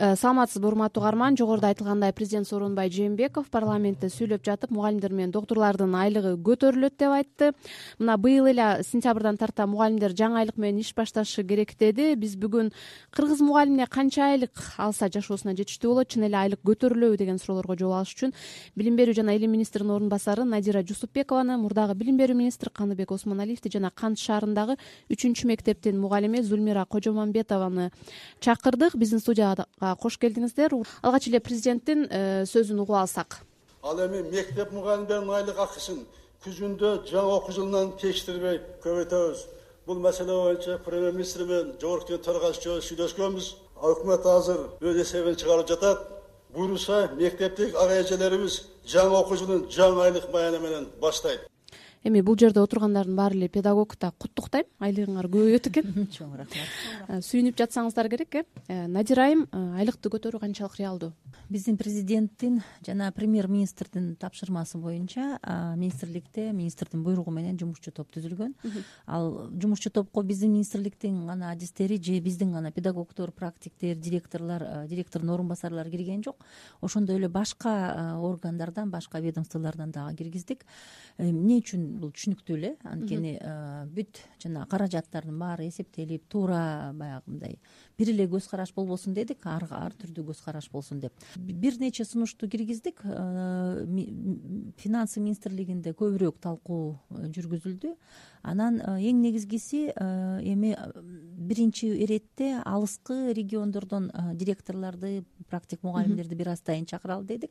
Э, саламатсызбы урматтуу угарман жогоруда айтылгандай президент сооронбай жээнбеков парламентте сүйлөп жатып мугалимдер менен доктурлардын айлыгы көтөрүлөт деп айтты. Мына быйыл эле сентябрдан тарта мугалимдер жаңы айлык менен иш башташы керек деди. Биз бүгүн кыргыз мугалимине канча айлык алса жашоосуна жетиштүү болот чын эле айлык көтөрүлөбү деген суроолорго жооп алыш үчүн. Билим берүү жана илим министринин орун басары надира жусупбекованы мурдагы билим берүү министри каныбек осмоналиевди жана кант шаарындагы үчүнчү мектептин мугалими зульмира кожомамбетованы чакырдык. Биздин студияга кош келдиңиздер. Алгач эле президенттин э, сөзүн угуп алсак. Ал эми мектеп мугалимдеринин айлык акысын күзүндө жаңы окуу жылынан кечиктирбей көбөйтөбүз. Бул маселе боюнча премьер министр менен жогорку кеңеш төрагасы сүйлөшкөнбүз өкмөт азыр өз эсебин чыгарып жатат. Буюрса мектептик ага эжелерибиз жаңы окуу жылын жаңы айлык маяны менен баштайт эми бул жерде отургандардын баары эле педагог да куттуктайм. Айлыгыңар көбөйөт экен. Чоң рахмат. Э, сүйүнүп жатсаңыздар керек э, э надира айым э, айлыкты көтөрүү канчалык реалдуу? Биздин президенттин жана премьер министрдин тапшырмасы боюнча министрликте министрдин буйругу менен жумушчу топ түзүлгөн. Ал жумушчу топко биздин министрликтин гана адистери же биздин гана педагогдор практиктер директорлор директордун орун басарлары кирген жок. Ошондой эле башка органдардан башка ведомстволордон дагы киргиздик. Эмне үчүн бул түшүнүктүү эле. Анткени э, бүт жана каражаттардын баары эсептелип туура баягы мындай бир эле көз караш болбосун дедик ар түрдүү көз караш болсун деп. Бир нече сунушту киргиздик э, финансы министрлигинде көбүрөөк талкуу э, жүргүзүлдү. Анан эң негизгиси эми биринчи иретте алыскы региондордон директорлорду практик мугалимдерди бир аз сайын чакыралы дедик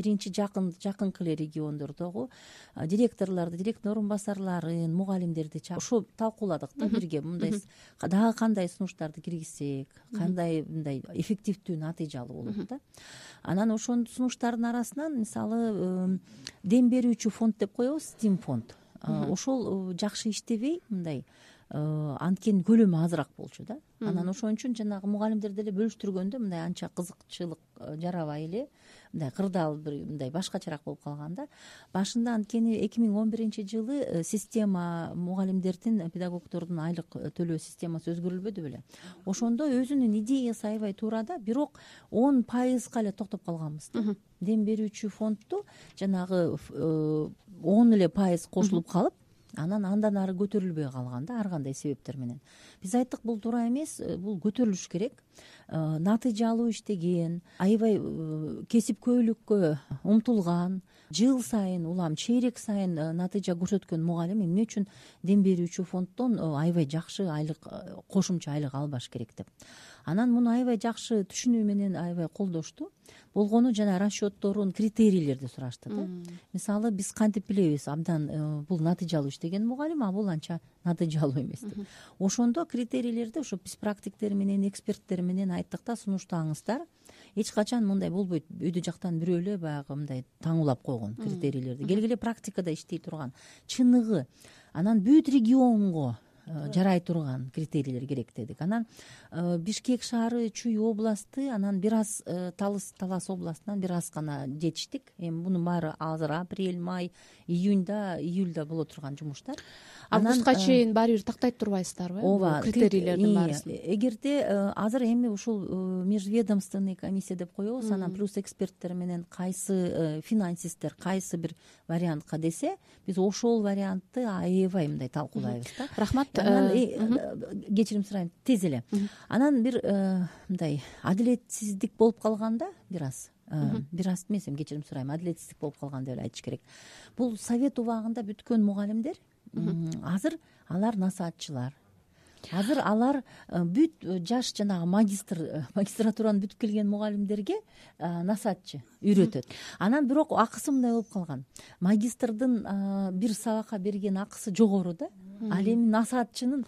биринчи жакын жакынкы эле региондордогу директорлорду директордун орун басарларын мугалимдерди ушу талкууладык да бирге. Мындай дагы кандай сунуштарды киргизсек кандай мындай эффективдүү натыйжалуу болот да. Анан ошол сунуштардын арасынан мисалы дем берүүчү фонд деп коебуз стим фонд. Ошол жакшы иштебей мындай анткени көлөмү азыраак болчу да. Анан ошон үчүн жанагы мугалимдер деле бөлүштүргөндө мындай анча кызыкчылык жарабай эле мындай кырдаал бир мындай башкачараак болуп калган да. Башында анткени эки миң он биринчи жылы э, система мугалимдердин педагогдордун айлык төлөө системасы өзгөрүлбөдү беле. Ошондо өзүнүн идеясы аябай туура да бирок он пайызга эле токтоп калганбыз да. Дем берүүчү фондду жанагы он эле пайыз кошулуп калып анан андан ары көтөрүлбөй калган да ар кандай себептер менен. Биз айттык бул туура эмес э, бул көтөрүлүш керек. Э, натыйжалуу иштеген аябай э, кесипкөйлүккө умтулган жыл сайын улам чейрек сайын натыйжа көрсөткөн мугалим. Эмне үчүн? Дем берүүчү фонддон аябай жакшы айлык кошумча айлык албаш керек деп анан муну аябай жакшы түшүнүү менен аябай колдошту. Болгону жана расчетторун критерийлерди сурашты да. Мисалы биз кантип билебиз? Абдан э, бул натыйжалуу иштеген мугалим а бул анча натыйжалуу эмес деп ошондо критерийлерди ошо биз практиктер менен эксперттер менен айттык да сунуштаңыздар эч качан мындай болбойт өйдө жактан бирөө эле баягы мындай таңуулап койгон критерийлерди. Келгиле практикада иштей турган чыныгы. Анан бүт регионго жарай турган критерийлер керек дедик. Анан э, бишкек шаары чүй областы анан бир аз э, талыс талас областынан бир аз гана жетиштик. Эми мунун баары азыр апрель май июньда июльда боло турган жумуштар. Августка чейин баары бир тактайт турбайсыздарбы ооба критерийлердин баарысын. эгерде азыр эми ушул межведомственный комиссия деп коебуз анан плюс эксперттер менен кайсы финансисттер кайсы бир вариантка десе биз ошол вариантты аябай мындай талкуулайбыз да. Рахмат анан э, э, кечирим сурайм тез эле. Анан бир э, мындай адилетсиздик болуп калганда бир аз. Бир аз эмес эми кечирим сурайм адилетсиздик болуп калган деп эле айтыш керек. Бул совет убагында бүткөн мугалимдер азыр алар насаатчылар. Азыр алар бүт жаш жанагы магистр магистратураны бүтүп келген мугалимдерге насаатчы үйрөтөт. Анан бирок акысы мындай болуп калган. Магистрдын бир сабакка берген акысы жогору да ал эми насаатчынын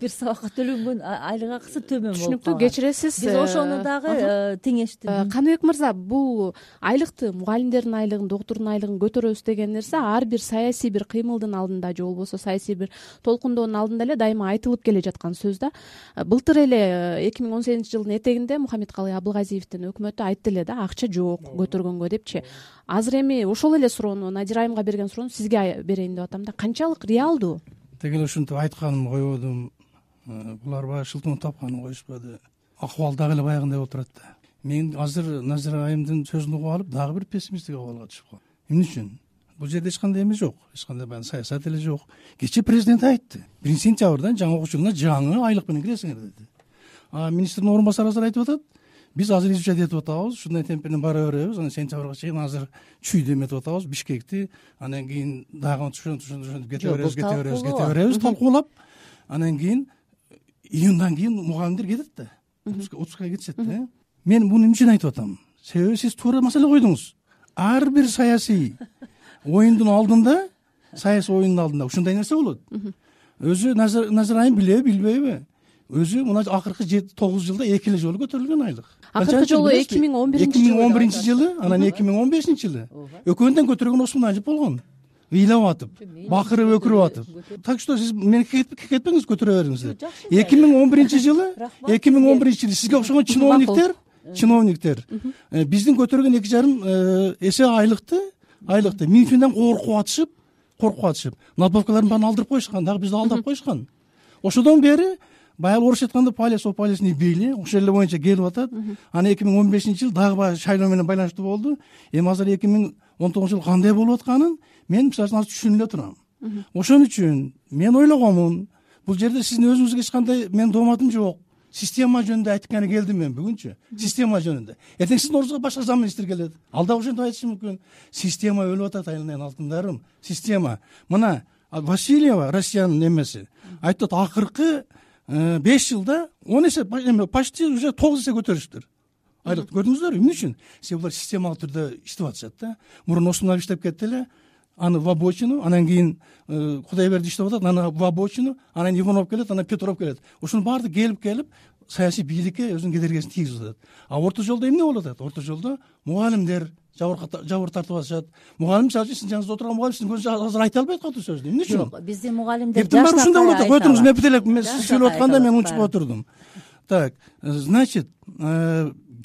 бир сабакка төлөнгөн айлык акысы төмөн болуп түшүнүктүү кечиресиз биз ошону дагы э, теңештик э, каныбек мырза бул айлыкты мугалимдердин айлыгын доктурдун айлыгын көтөрөбүз деген нерсе ар бир саясий бир кыймылдын алдында же болбосо саясий бир толкундоонун алдында эле дайыма айтылып келе жаткан сөз да. Былтыр эле э, эки миң он сегизинчи жылдын этегинде мухаммедкалый абылгазиевдин өкмөтү айтты эле да акча жок көтөргөнгө депчи. Азыр эми ошол эле суроону надира айымга берген суроону сизге берейин деп атам да. Канчалык реалдуу деги эле ушинтип айтканым койбодум э, булар баягы шылтыңын тапканын коюшпады акыбал дагы эле баягындай болуп турат да. Мен азыр назира айымдын сөзүн угуп алып дагы бир пессимисттик абалга түшүп калдым. Эмне үчүн? Бул жерде эч кандай эме жок. Эч кандай баягы саясат эле жок. Кечээ президент айтты. Биринчи сентябрдан жаңы окуу жылына жаңы айлык менен киресиңер деди. А министрдин орун басары азыр айтып атат биз азыр изучать этип атабыз ушундай темп менен бара беребиз анан сентябрга чейин азыр чүйдү эметип атабыз бишкекти анан кийин дагы ушентип кете беребиз кете беребиз кете беребиз талкуулап анан кийин июндан кийин мугалимдер кетет да отпускка кетишет да мен муну эмне үчүн айтып атам себеби сиз туура маселе койдуңуз ар бир саясий оюндун алдында саясий оюндун алдында ушундай нерсе болот өзү айым билеби билбейби өзү мына акыркы жети тогуз жылда эки эле жолу көтөрүлгөн айлык. Акыркы жолу эки миң он биринчи эки миң он биринчи жылы анан эки миң он бешинчи жылы. Экөөнү көтөргөн осмон ажип болгон. Ыйлап атып бакырып өкүрүп атып. так что сиз мени кекетпеңиз көтөрө бериңиздер эки миң он биринчи жылы эки миң он биринчи жылы сизге окшогон чиновниктер чиновниктер. Э, биздин көтөргөн эки жарым э, эсе айлыкты айлыкты. Минфинден коркуп атышып коркуп атышып. Надбавкалардын баарын алдырып коюшкан дагы бизди алдап коюшкан. Ошодон бери баягы орусча айтканда палец о палец не били ошол эле боюнча келип атат. Анан эки миң он бешинчи жылы дагы баягы шайлоо менен байланыштуу болду. Эми азыр эки миң он тогузунчу жылы кандай болуп атканын мен мисалы үчүн азыр түшүнүп эле турам. Ошон үчүн мен ойлогонмун бул жерде сиздин өзүңүзгө эч кандай менин дооматым жок. Система жөнүндө айтканы келдим мен бүгүнчү система жөнүндө. Эртең сиздин ордуңузга башка замминистр келет. Ал дагы ошентип айтышы мүмкүн. Система өлүп атат айналайын алтындарым. Система. Мына васильева россиянын эмеси. Айтып атат акыркы беш жылда он эсе эме почти уже тогуз эсе көтөрүшүптүр айлыкты көрдүңүздөрбү эмне үчүн? Себеби булар системалык түрдө иштеп атышат да мурун осмонов иштеп кетти эле аны в обочину анан кийин э, кудайберди иштеп атат анан в обочину анан иванов келет анан петров келет. Ушунун баардыгы келип келип саясий бийликке өзүнүн кедергисин тийгизип атат. А орто жолдо эмне болуп атат? Орто жолдо мугалимдер жабыр тартып атышат. Мугалим мисалы үчүн сиздин жаныңызда отурган мугалим сиздин көзүңүздө азыр айта албайт катуу сөздү эмне үчүн? Жок биздин мугалимдер эртең баары ушундай болуп атат кой туруңуз мен бүтө элек мен сиз сүйлөп атканда мен унчукпай отурдум. Так э, значит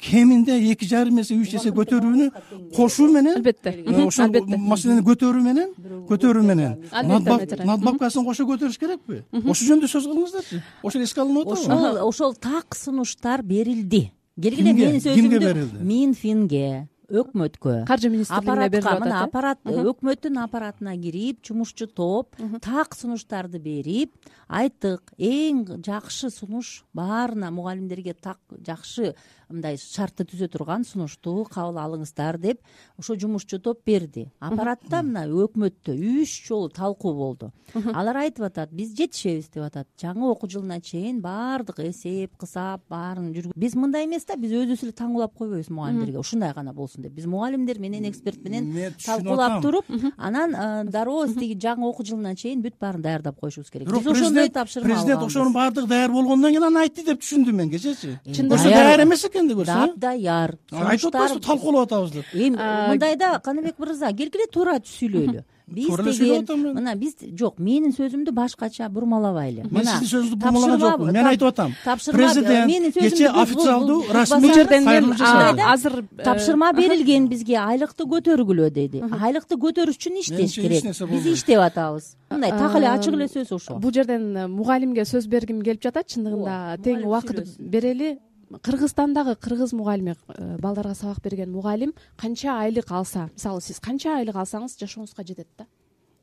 кеминде эки жарым эсе үч эсе көтөрүүнү кошуу менен албетте. ошол албетте. маселени көтөрүү менен көтөрүү менен. Надбавкасын кошо көтөрүш керекпи? Ошол жөнүндө сөз кылыңыздарчы. Ошол эске алынып атабы ошол ошол так сунуштар берилди. Келгиле менин сөзүмдү кимге берилди? Минфинге өкмөткө. Каржы министрлигине берилип атат мына аппарат өкмөттүн аппаратына кирип жумушчу топ так сунуштарды берип айттык эң жакшы сунуш баарына мугалимдерге так жакшы мындай шартты түзө турган сунушту кабыл алыңыздар деп ошо жумушчу топ берди. Аппаратта мына өкмөттө үч жолу талкуу болду. Алар айтып атат биз жетишебиз деп атат. Жаңы окуу жылына чейин баардык эсеп кысап баарын биз мындай эмес да биз өзүбүз эле таңуулап койбойбуз мугалимдерге ушундай гана болсун деп биз мугалимдер менен эксперт менен талкуулап туруп анан э, дароо тиги жаңы окуу жылына чейин бүт баарын даярдап коюшубуз керек. Биз ошондой тапшырма президент ошонун баардыгы даяр болгондон кийин анан айтты деп түшүндүм мен кечээчи Чындап көрсө даяр эмес экен да көрсө даапдаяр айтып атпайсызбы талкуулап атабыз деп. Эми мындайда каныбек мырза келгиле туура сүйлөйлү биз туура эле сүйлөп деген атам мен. мына биз жок менин сөзүмдү башкача бурмалабайлы. Мен сиздин сөзүңүздү бурмалаган жокмун. Мен айтып атам. президент менин кечээ сөзүмдү официалдуу бул расмий бул жерден мен кайрылуу жасады азыр э, тапшырма берилген бизге айлыкты көтөргүлө деди. Айлыкты көтөрүш үчүн иштеш керек. биз иштеп атабыз. Мындай так эле ачык эле сөз ошол бул жерден э, мугалимге сөз бергим келип жатат чындыгында тең убакыт берели кыргызстандагы кыргыз мугалими э, балдарга сабак берген мугалим канча айлык алса? Мисалы сиз канча айлык алсаңыз жашооңузга жетет да.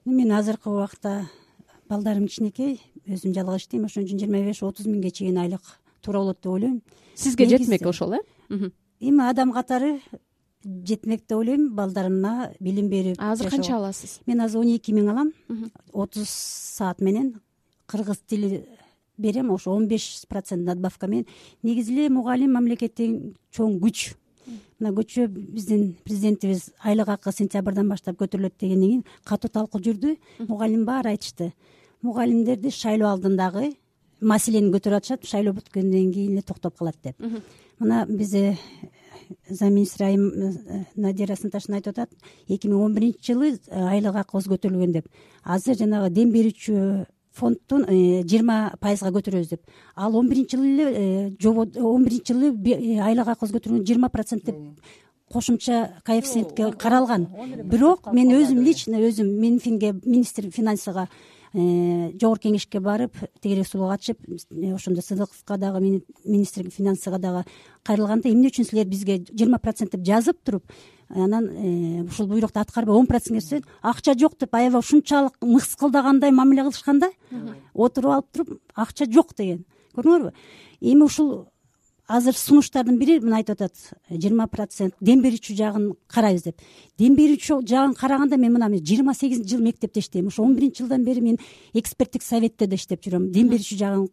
Мен азыркы убакта балдарым кичинекей өзүм жалгыз иштейм. Ошон үчүн жыйырма беш отуз миңге чейин айлык туура болот деп ойлойм. Сизге жетмек ошол э? Эми адам катары жетмек деп ойлойм. Балдарыма билим берип азыр канча аласыз? Мен азыр он эки миң алам. Отуз саат менен кыргыз тили берем ошо он беш процент надбавка менен. Негизи эле мугалим мамлекеттин чоң күч. Мына көчө биздин президентибиз айлык акы сентябрдан баштап көтөрүлөт дегенден кийин катуу талкуу жүрдү. Мугалим баары айтышты. Мугалимдерди шайлоо алдындагы маселени көтөрүп атышат шайлоо бүткөндөн кийин эле токтоп калат деп. Мына биз замминистр айым э, надира сынташевна айтып атат эки миң он биринчи жылы э, айлык акыбыз көтөрүлгөн деп. Азыр жанагы дем берүүчү фондтун э, жыйырма пайызга көтөрөбүз деп ал он биринчи жылы эле жобо он биринчи жылы айлык акыбыз көтөрүлгөн жыйырма процент деп кошумча коэффициентке каралган бирок мен өзүм лично өзүм минфинге министр финансыга э, жогорку кеңешке барып тегерек сулуу катышып э, ошондо сыдыковго дагы министр финансыга дагы кайрылганда эмне үчүн силер бизге жыйырма процент деп жазып туруп анан ушул буйрукту аткарбай он процент берсе акча жок деп аябай ушунчалык мыскылдагандай мамиле кылышкан да отуруп алып туруп акча жок деген көрдүңөрбү эми ушул азыр сунуштардын бири мына айтып атат жыйырма процент дем берүүчү жагын карайбыз деп. Дем берүүчү жагын караганда мен мына жыйырма сегизинчи жыл мектепте иштейм. Ошо он биринчи жылдан бери мен эксперттик советте да иштеп жүрөм. Дем берүүчү жагын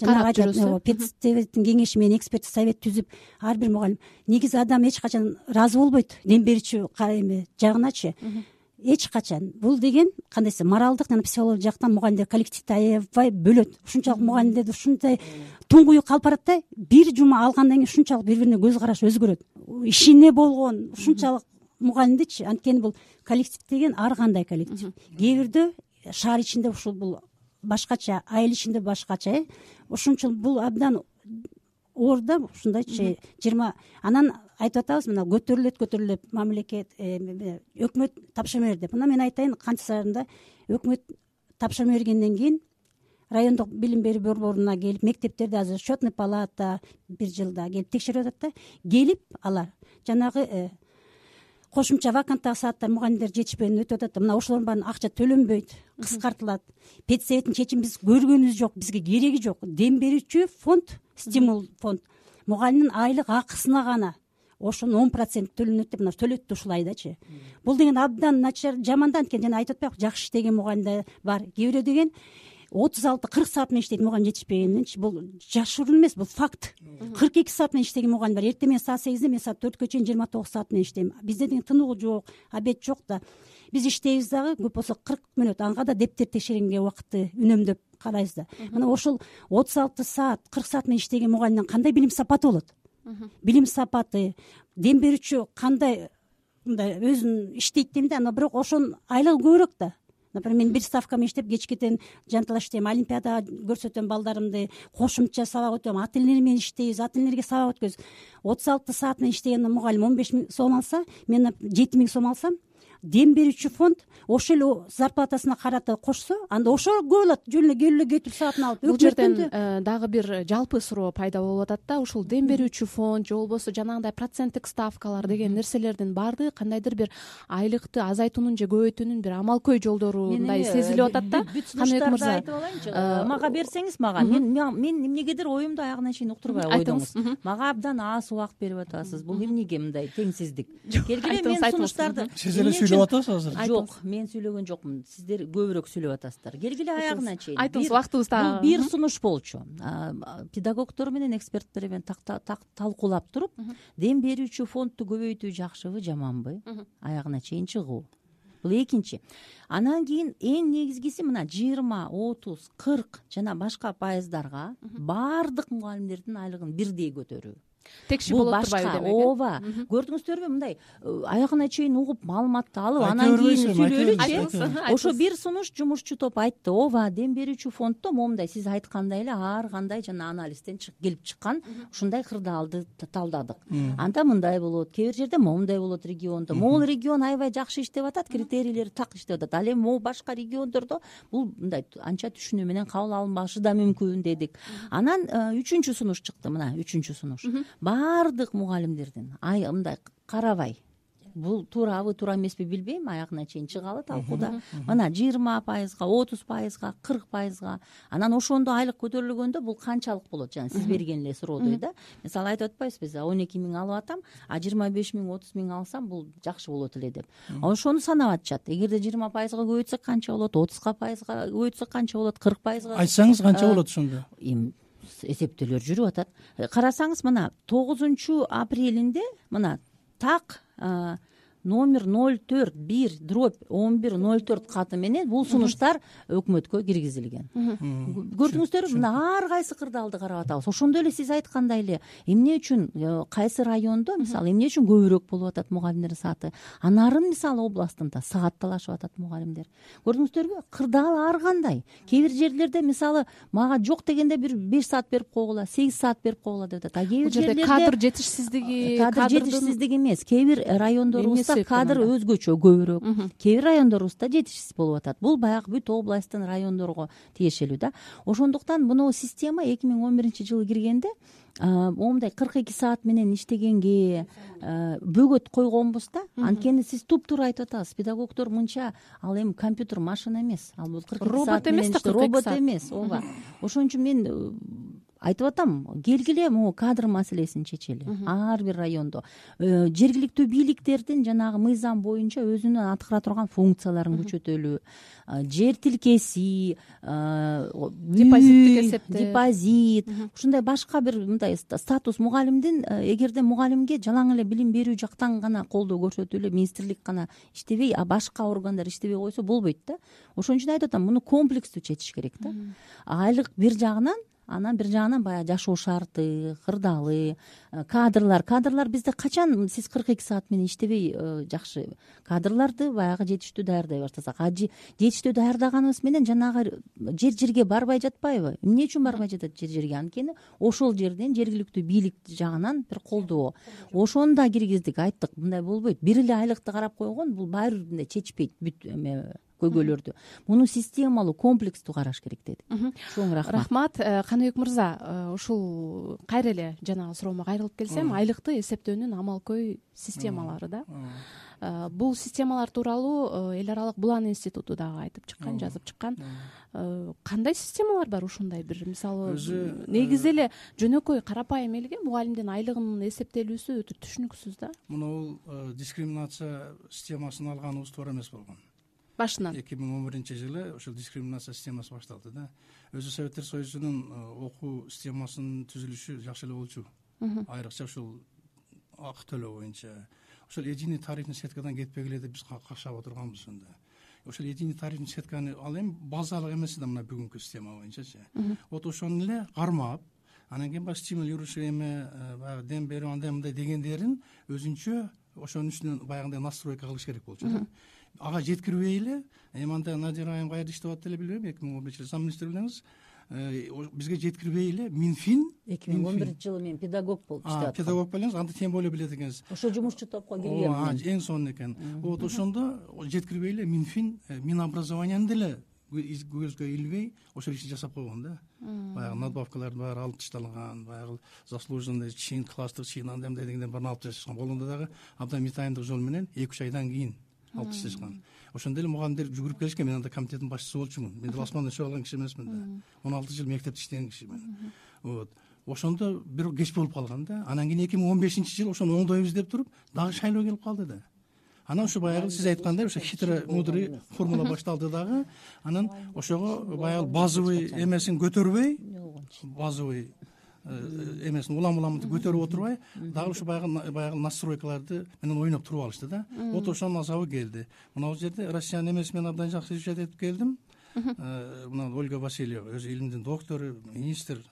педсоветтин кеңеши менен эксперттик совет түзүп ар бир мугалим. Негизи адам эч качан ыраазы болбойт дем берүүчү эме жагыначы эч качан. Бул деген кандай десем моралдык жана психологиялык жактан мугалимдер коллективди аябай бөлөт. Ушунчалык мугалимдерди ушундай туңгуюк алып барат да бир жума алгандан кийин ушунчалык бири бирине көз карашы өзгөрөт. Ишине болгон ушунчалык мугалимдичи. Анткени бул коллектив деген ар кандай коллектив. Кээ бирдө шаар ичинде ушул бул башкача айыл ичинде башкача э. Ошон үчүн бул абдан оор да ушундайчы жыйырма анан айтып атабыз мына көтөрүлөт көтөрүлөт мамлекет э, өкмөт тапшырма берди. Деп мына мен айтайын канчасында өкмөт тапшырма бергенден кийин райондук билим берүү борборуна келип мектептерди азыр счетный палата бир жылда келип текшерип атат да келип алар. Жанагы э, кошумча ваканттагы сааттар мугалимдер жетишпегенден өтүп атат. Мына ошолордун баарын акча төлөнбөйт кыскартылат. Педсоветтин чечимин биз көргөнүбүз жок бизге кереги жок. Дем берүүчү фонд стимул фонд. Мугалимдин айлык акысына гана ошонун он проценти төлөнөт деп мына төлөт да ушулайдачы бул деген абдан начар жаман да анткени жана айтып атпайбы жакшы иштеген мугалимдер бар. Кээ бирөө деген отуз алты кырк саат менен иштейт мугалим жетишпегенденчи бул жашыруу эмес бул факт. Кырк эки саат менен иштеген мугалим бар. Эртең менен саат сегизде мен саат төрткө чейин жыйырма тогуз саат менен иштейм. Бизде деген тыныгуу жок обед жок да. Биз иштейбиз дагы көп болсо кырк мүнөт. Ага да дептер текшергенге убакытты үнөмдөп карайбыз да. Мына ошол отуз алты саат кырк саат менен иштеген мугалимдин кандай билим сапаты болот? Билим сапаты дем берүүчү кандай мындай өзүн иштейт дейм да. Анан бирок ошонун айлыгы көбүрөөк да например мен бир ставка менен иштеп кечкиден жанталаш иштейм олимпиадага көрсөтөм балдарымды кошумча сабак өтөм ата энелер менен иштейбиз ата энелерге сабак өткөзөбүз отуз алты саат менен иштеген мугалим он беш миң сом алса мен жети миң сом алсам дем берүүчү фонд ошол эле зарплатасына карата кошсо анда ошо көп болот. Жөн эле келип эле кетип саатын алып бул жерден э, дагы бир жалпы суроо пайда болуп атат да. Ушул дем берүүчү фонд же болбосо жанагындай проценттик ставкалар деген нерселердин баардыгы кандайдыр бир айлыкты азайтуунун же көбөйтүүнүн бир амалкөй жолдору мындай сезилип атат да. каныбек мырза? айтып алайынчы. Э, мага берсеңиз мага. мен мен эмнегедир оюмду аягына чейин уктурбай койдуңуз. мага абдан аз убакыт берип атасыз. Бул эмнеге мындай? Теңсиздик. Келгиле мен сунуштарды сиз эле сүйлөп атасыз азыр? Жок мен сүйлөгөн жокмун. Сиздер көбүрөөк сүйлөп атасыздар. Келгиле аягына чейин. Айтыңыз убактыбыз дагы бул бир сунуш болчу. Педагогдор менен эксперттер менен талкуулап туруп дем берүүчү фондду көбөйтүү жакшыбы жаманбы? Аягына чейин чыгуу. Бул экинчи. Анан кийин эң негизгиси мына жыйырма отуз кырк жана башка пайыздарга баардык мугалимдердин айлыгын бирдей көтөрүү текши турбайбы демек э? ооба. Көрдүңүздөрбү мындай э, аягына чейин угуп маалыматты алып анан кийин сүйлөйлүчү ошо бир сунуш жумушчу топ айтты. Ооба дем берүүчү фонддо момундай сиз айткандай эле ар кандай жана анализден келип чыккан ушундай кырдаалды талдадык анда мындай болот кээ бир жерде момундай болот региондо. Могул регион аябай жакшы иштеп атат критерийлери так иштеп атат. Ал эми могу башка региондордо бул мындай анча түшүнүү менен кабыл алынбашы да мүмкүн дедик. Анан э, үчүнчү сунуш чыкты мына үчүнчү сунуш баардык мугалимдердин мындай карабай. Бул туурабы туура эмеспи билбейм. Аягына чейин чыгалы талкууда мына жыйырма пайызга отуз пайызга кырк пайызга. Анан ошондо айлык көтөрүлгөндө бул канчалык болот. Жана сиз берген эле суроодой да? Мисалы айтып атпайбызбы он эки миң алып атам а жыйырма беш миң отуз миң алсам бул жакшы болот эле деп. Ошону санап атышат. Эгерде жыйырма пайызга көбөйтсөк канча болот отузга пайызга көбөйтсөк канча болот кырк пайызга. Айтсаңыз канча болот ошондо? эми эсептөөлөр жүрүп атат. Карасаңыз мына тогузунчу апрелинде мына так номер ноль төрт бир дробь он бир ноль төрт каты менен бул сунуштар өкмөткө киргизилген. Көрдүңүздөрбү мына ар кайсы кырдаалды карап атабыз? Ошондой эле сиз айткандай эле эмне үчүн э, кайсы райондо мисалы эмне үчүн көбүрөөк болуп атат мугалимдердин сааты. Анарын мисалы областында саатталашып атат мугалимдер? Көрдүңүздөрбү кырдаал ар кандай? Кээ бир жерлерде мисалы мага жок дегенде бир беш саат берип койгула сегиз саат берип койгула деп атат а кээ бир жерлерде кадр жетишсиздиги кадр жетишсиздиги эмес. Кээ бир райондорубузда кадр өзгөчө көбүрөөк. Кээ бир райондорубузда жетишсиз болуп атат. Бул баягы бүт областтын райондорго тиешелүү да. Ошондуктан мына система эки миң он биринчи жылы киргенде моундай кырк эки саат менен иштегенге бөгөт койгонбуз да. Анткени сиз туптуура айтып атасыз педагогдор мынча ал эми компьютер машина эмес. Ал бул кырк эки саат эмес да робот эмес ооба. Ошон үчүн мен айтып атам келгиле могу кадр маселесин чечели. Ар бир райондо. Э, жергиликтүү бийликтердин жанагы мыйзам боюнча өзүнүн аткара турган функцияларын күчөтөлү. Жер тилкеси депозиттик эсепте депозит ушундай башка бир мындай статус мугалимдин э, эгерде мугалимге жалаң эле билим берүү жактан гана колдоо көрсөтүп эле министрлик гана иштебей а башка органдар иштебей койсо болбойт да. Ошон үчүн айтып атам муну комплекстүү чечиш керек да. Айлык бир жагынан анан бир жагынан баягы жашоо шарты кырдаалы э, кадрлар. Кадрлар бизде качан сиз кырк эки саат менен иштебей э, жакшы кадрларды баягы жетиштүү даярдай баштасак? А жетиштүү даярдаганыбыз менен жанагы жер жерге барбай жатпайбы? Эмне үчүн барбай жатат жер жерге? Анткени ошол жерден жергиликтүү бийлик жагынан бир колдоо. Ошону да киргиздик айттык. Мындай болбойт. Бир эле айлыкты карап койгон бул баары бир мындай чечпейт. Бүт эме көйгөйлөрдү муну системалуу комплекстүү караш керек дедик чоң рахмат. Рахмат. Э, каныбек мырза э, ушул кайра эле жанагы суроомо кайрылып келсем айлыкты эсептөөнүн амалкөй системалары да. Э, бул системалар тууралуу эл аралык булан институту дагы айтып чыккан жазып чыккан. Кандай системалар бар ушундай бир? Мисалы өзү негизи эле жөнөкөй карапайым элге мугалимдин айлыгынын эсептелүүсү өтө түшүнүксүз да? Мына бул дискриминация системасын алганыбыз туура эмес болгон башынан. Эки миң он биринчи жылы ошол дискриминация системасы башталды да. Өзү советтер союзунун э, окуу системасынын түзүлүшү жакшы эле болчу. Айрыкча ушул акы төлөө боюнча. Ошол единый тарифный сеткадан кетпегиле деп биз какшап отурганбыз анда. Ошол единый тарифный сетканы ал эми базалык эмес да мына бүгүнкү система боюнчачы. Вот ошону эле кармап анан кийин баягы стимулирующий эме э, баягы дем берүү андай мындай дегендерин өзүнчө ошонун үстүнө баягындай настройка кылыш керек болчу да ага жеткирбей эле эми анда надира айым каерде иштеп атат деле билбейм эки миң он биринчи жылы зам министр белеңиз э, бизге жеткирбей эле минфин эки миң он биринчи жылы мен педагог болуп иштеп атам педагог белеңиз анда тем более билет экенсиз ошо жумушчу топко киргенмин эң сонун экен. Вот ошондо жеткирбей эле минфин э, мин образованияны деле көзгө илбей ошол ишти жасап койгон да. Баягы надбавкалардын баары алып ташталган баягы заслуженный чин класстык чин андай мындай дегендердин баарын алып ташташкан болгондо дагы абдан метайымдык жол менен эки үч айдан кийин ошондо эле мугалимдер жүгүрүп келишкен мен анда комитеттин башчысы болчумун. Мен деле асманда өсүп алган киши эмесмин да. Он алты жыл мектепте иштеген кишимин вот. Ошондо бирок кеч болуп калган да. Анан кийин эки миң он бешинчи жылы ошону оңдойбуз деп туруп дагы шайлоо келип калды да. Анан ушу баягы сиз айткандай ошо хитрый мудрый формула башталды дагы. Анан ошого баягы базовый эмесин көтөрбөй. Базовый эмесин улам уламынтип көтөрүп отурбай дагы ушу баягы баягы настройкаларды менен ойноп туруп алышты да. Вот ошонун азабы келди. Мына бул жерде россиянын эмеси менен абдан жакшы изучать этип келдим. Э, мына ольга васильева өзү илимдин доктору министр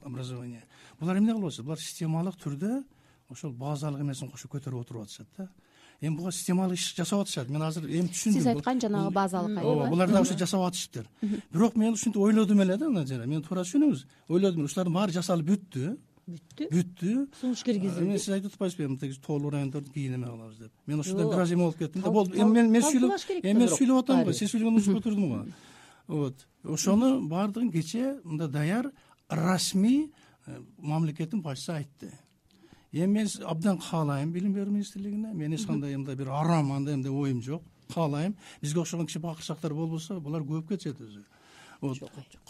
образования. Булар эмне кылып атышат? Булар системалык түрдө ошол базалык эмесин кошуп көтөрүп отуруп атышат да эми буга системалык иш жасап атышат. Мен азыр эми түшүндүм. Сиз айткан жанагы базалык ооба булар дагы ошо жасап атышыптыр. Бирок мен ушинтип ойлодум эле да назира мени туура түшүнүңүз ойлодум ушулардын баары жасалып бүттү. Бүттү? Бүттү. Сунуш киргизилди. Эми сиз айтып атпайсызбы эми тиги тоолуу райондорду кийин эме кылабыз деп. Мен ошондо бир аз эме болуп кеттим да. Болду. Эми мен сүйлөп эми мен сүйлөп атам го сиз сүйлөгөндөн учуп отурдум го вот. Ошону баардыгын кечээ мындай даяр расмий э, мамлекеттин башчысы айтты эми мен абдан каалайм билим берүү министрлигине. Мен эч кандай мындай бир арам андай мындай оюм жок. Каалайм. Бизге окшогон кичи бакырчактар болбосо булар көбөйүп кетишет өзү. Вот.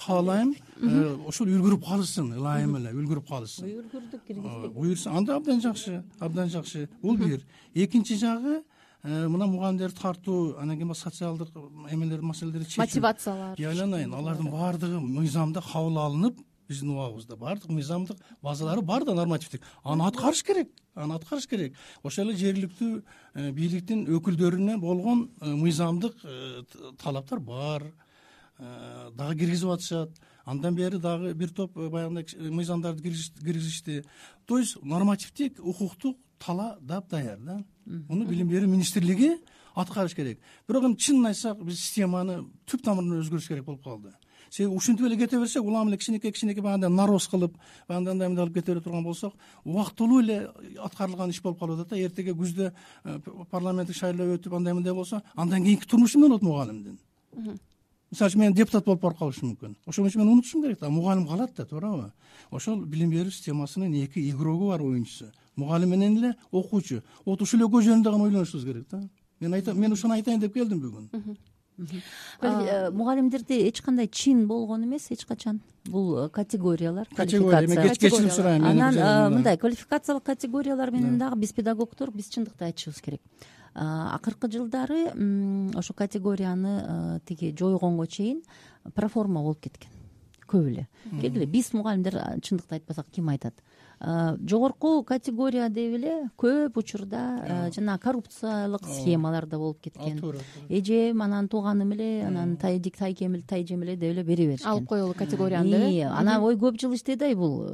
Каалайм э, ушул үлгүрүп калышсын ылайым эле үлгүрүп калышсын буюрдук киргиздик буюрса анда абдан жакшы абдан жакшы. Бул бир. Экинчи жагы э, мына мугалимдерди тартуу анан кийин баягы социалдык эмелер маселелерди чечүү. Мотивациялар ыйланайын алардын баардыгы мыйзамда кабыл алынып биздин убагыбызда баардык мыйзамдык базалары бар да нормативдик. Аны аткарыш керек аны аткарыш керек. Ошол эле жергиликтүү э, бийликтин өкүлдөрүнө болгон э, мыйзамдык э, талаптар бар. Дагы киргизип атышат. Андан бери дагы бир топ баягындай мыйзамдарды киргизишти. То есть нормативдик укуктук тала дапдаяр да. Муну билим берүү министрлиги аткарыш керек. Бирок эми чынын айтсак биз системаны түп тамырынан өзгөртүш керек болуп калды себеби ушинтип эле кете берсек улам эле кичинекей кичинекей баягындай нароз кылып баягындай андай мындай кылып кете бере турган болсок убактылуу эле аткарылган иш болуп калып атат да. Эртеге күздө э, парламенттик шайлоо өтүп андай мындай болсо андан кийинки турмушу эмне болот мугалимдин? Мисалы үчүн мен депутат болуп барып калышым мүмкүн. Ошон үчүн мен унутушум керек да. Мугалим калат да туурабы? Ошол билим берүү системасынын эки игрогу бар оюнчусу. Мугалим менен эле окуучу. Вот ушул экөө жөнүндө гана ойлонушубуз керек да. Мен айтам мен ошону айтайын деп келдим бүгүн Э, мугалимдерде эч кандай чин болгон эмес эч качан. Бул э, категориялар категория кечирим сурайм анан э, мындай. квалификациялык категориялар менен дагы биз педагогдор биз чындыкты айтышыбыз керек. Акыркы жылдары ошол категорияны тиги жойгонго чейин проформа болуп кеткен. Көп эле келгиле биз мугалимдер чындыкты айтпасак ким айтат жогорку категория деп эле көп учурда жанагы коррупциялык схемалар да болуп кеткен. Эжем анан тууганым эле анан тайдик тайкем эле тайжем эле деп эле бере беришкен. Алып коелу категорияны депи анан ой көп жыл иштеди ай бул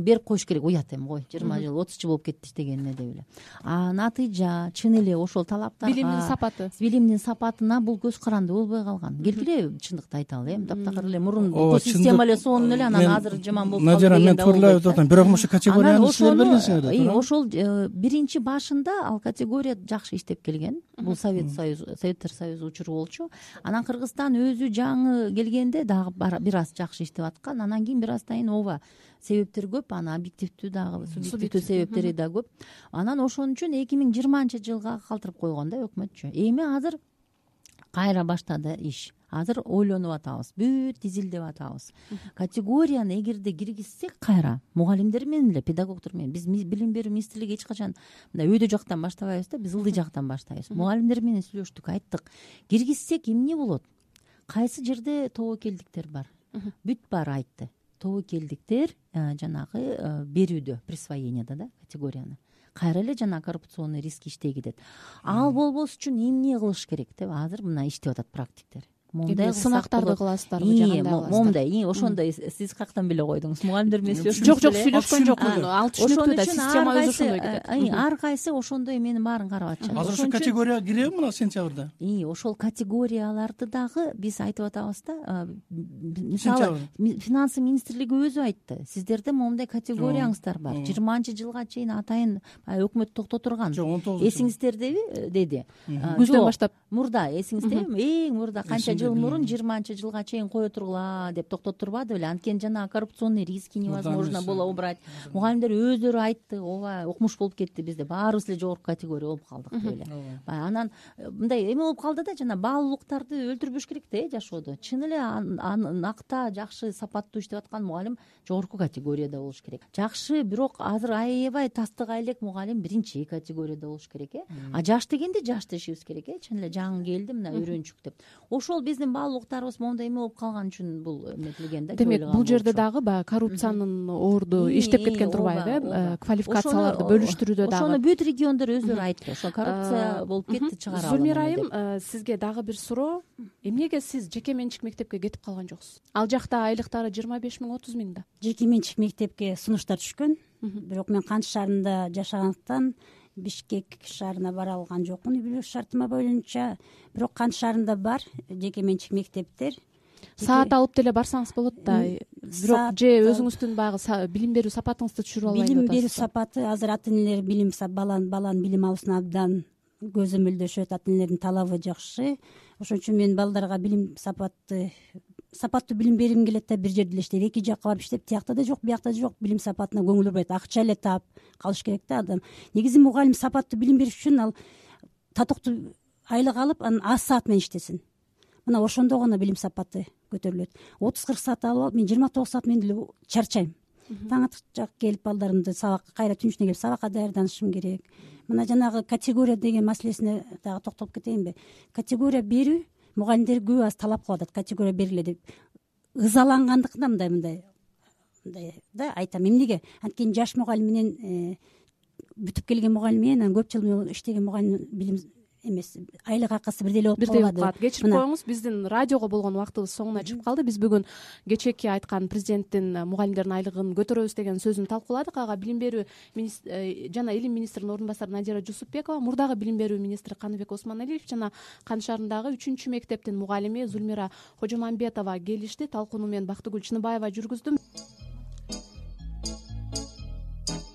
берип коюш керек уят эми кой жыйырма жыл отуз жыл болуп кетти иштегенине деп эле. А натыйжа чын эле ошол талаптарга билимдин сапаты. Билимдин сапатына бул көз каранды болбой калган. Келгиле чындыкты айталы эми таптакыр эле мурун бул система эле сонун эле анан азыр жаман болуп калды надира мен туурлап айтып атам бирок ошо категорияны силер бергенсиңер да ошол э, биринчи башында ал категория жакшы иштеп келген. Бул совет союз советтер союзу учуру болчу анан кыргызстан өзү жаңы келгенде дагы бир аз жакшы иштеп аткан. Анан кийин бир аздан кийин ооба себептер көп анан объективдүү дагы субъективдүү себептери да көп. Анан ошон үчүн эки миң жыйырманчы жылга калтырып койгон да өкмөтчү. Эми азыр кайра баштады иш азыр ойлонуп атабыз бүт изилдеп атабыз. Категорияны эгерде киргизсек кайра? Мугалимдер менен эле педагогдор менен. Биз билим берүү министрлиги эч качан мындай өйдө жактан баштабайбыз да биз ылдый жактан баштайбыз. Мугалимдер менен сүйлөштүк айттык. Киргизсек эмне болот? Кайсы жерде тобокелдиктер бар? Бүт баары айтты. Тобокелдиктер э, жанагы э, берүүдө присвоенияда да категорияны. Кайра эле жанагы коррупционный риск иштей кетет. Ал болбош үчүн эмне кылыш керек деп азыр мына иштеп атат практиктер моундай сынактарды кыласыздарбы жагандай моундай ошондой сиз каяктан биле койдуңуз. Мугалимдер менен сүйлөштүңүз жок жок сүйлөшкөн жокмун ал түшүнүктүү да система өзү ошондой кетет ар кайсы ошондой эменин баарын карап атышат азыр ошол категорияга киреби мына сентябрда? Ошол категорияларды дагы биз айтып атабыз да мисалы финансы министрлиги өзү айтты. Сиздерде моундай категорияңыздар бар. Жыйырманчы жылга чейин атайын баягы өкмөт токтотурган жок он тогуз эсиңиздердеби э, деди. Күздөн баштап. Мурда эсиңиздеби эң мурда канча жыл мурун жыйырманчы жылга чейин кое тургула деп токтотурбады беле. Анткени жанагы коррупционный риски невозможно было убрать. Мугалимдер өздөрү айтты ооба укмуш болуп кетти бизде баарыбыз эле жогорку категория болуп калдык деп эле анан э, мындай эме болуп калды да жана баалуулуктарды өлтүрбөш керек да э жашоодо. Чын эле накта жакшы сапаттуу иштеп аткан мугалим жогорку категорияда болуш керек. Жакшы бирок азыр аябай тастыга элек мугалим биринчи категорияда болуш керек э. А жаш дегенде жаш дешибиз керек э. Чын эле жаңы келди мына үйрөнчүк деп. Ошол биздин баалуулуктарыбыз моундай эме болуп калган үчүн бул эметилген да демек бул жерде дагы баягы коррупциянын орду иштеп кеткен турбайбы э квалификацияларды бөлүштүрүүдө дагы. ошону бүт региондор өздөрү айтты. Ошол коррупция болуп кетти чыгара зульмира айым э, сизге дагы бир суроо. Эмнеге сиз жеке менчик мектепке кетип калган жоксуз? Ал жакта айлыктары жыйырма беш миң отуз миң да жеке менчик мектепке сунуштар түшкөн. Бирок мен кант шаарында жашагандыктан бишкек шаарына бара алган жокмун. Үй бүлө шартыма боюнча бирок кант шаарында бар жеке менчик мектептер. Саат алып деле барсаңыз болот да. Бирок же өзүңүздүн баягы билим берүү сапатыңызды түшүрүп албайбы билим берүү сапаты азыр ата энелер билим баланын билим алуусуна абдан көзөмөлдөшөт ата энелердин талабы жакшы. Ошон үчүн мен балдарга билим сапатты сапаттуу билим бергим келет да бир жерде эле иштейт эки жакка барып иштеп тиякта да жок биякта да жок билим сапатына көңүл бурбайт. Акча эле таап калыш керек да адам. Негизи мугалим сапаттуу билим бериш үчүн ал татыктуу айлык алып анан аз саат менен иштесин. Мына ошондо гана билим сапаты көтөрүлөт. Отуз кырк саат алып алып мен жыйырма тогуз саат менен деле чарчайм. Таң атачак келип балдарымды сабакка кайра түнүчүнө келип сабакка даярданышым керек. Мына жанагы категория деген маселесине дагы токтолуп кетейинби категория берүү мугалимдер күбө аз талап кылып атат категория бергиле деп. Ызалангандыктан мындай мындай мындай да айтам. Эмнеге анткени жаш мугалим менен э, бүтүп келген мугалим менен анан көп жыл иштеген мугалимдин билим эмес айлык акысы бирдей эле болуп бирдей болуп калат кечирип коюңуз биздин радиого болгон убактыбыз соңуна чыгып калды. Биз бүгүн кечээки айткан президенттин мугалимдердин айлыгын көтөрөбүз деген сөзүн талкууладык. Ага билим берүү э, жана илим министринин орун басары надира жусупбекова мурдагы билим берүү министри каныбек осмоналиев жана каны шаарындагы үчүнчү мектептин мугалими зульмира кожомамбетова келишти. Талкууну мен бактыгүл чыныбаева жүргүздүм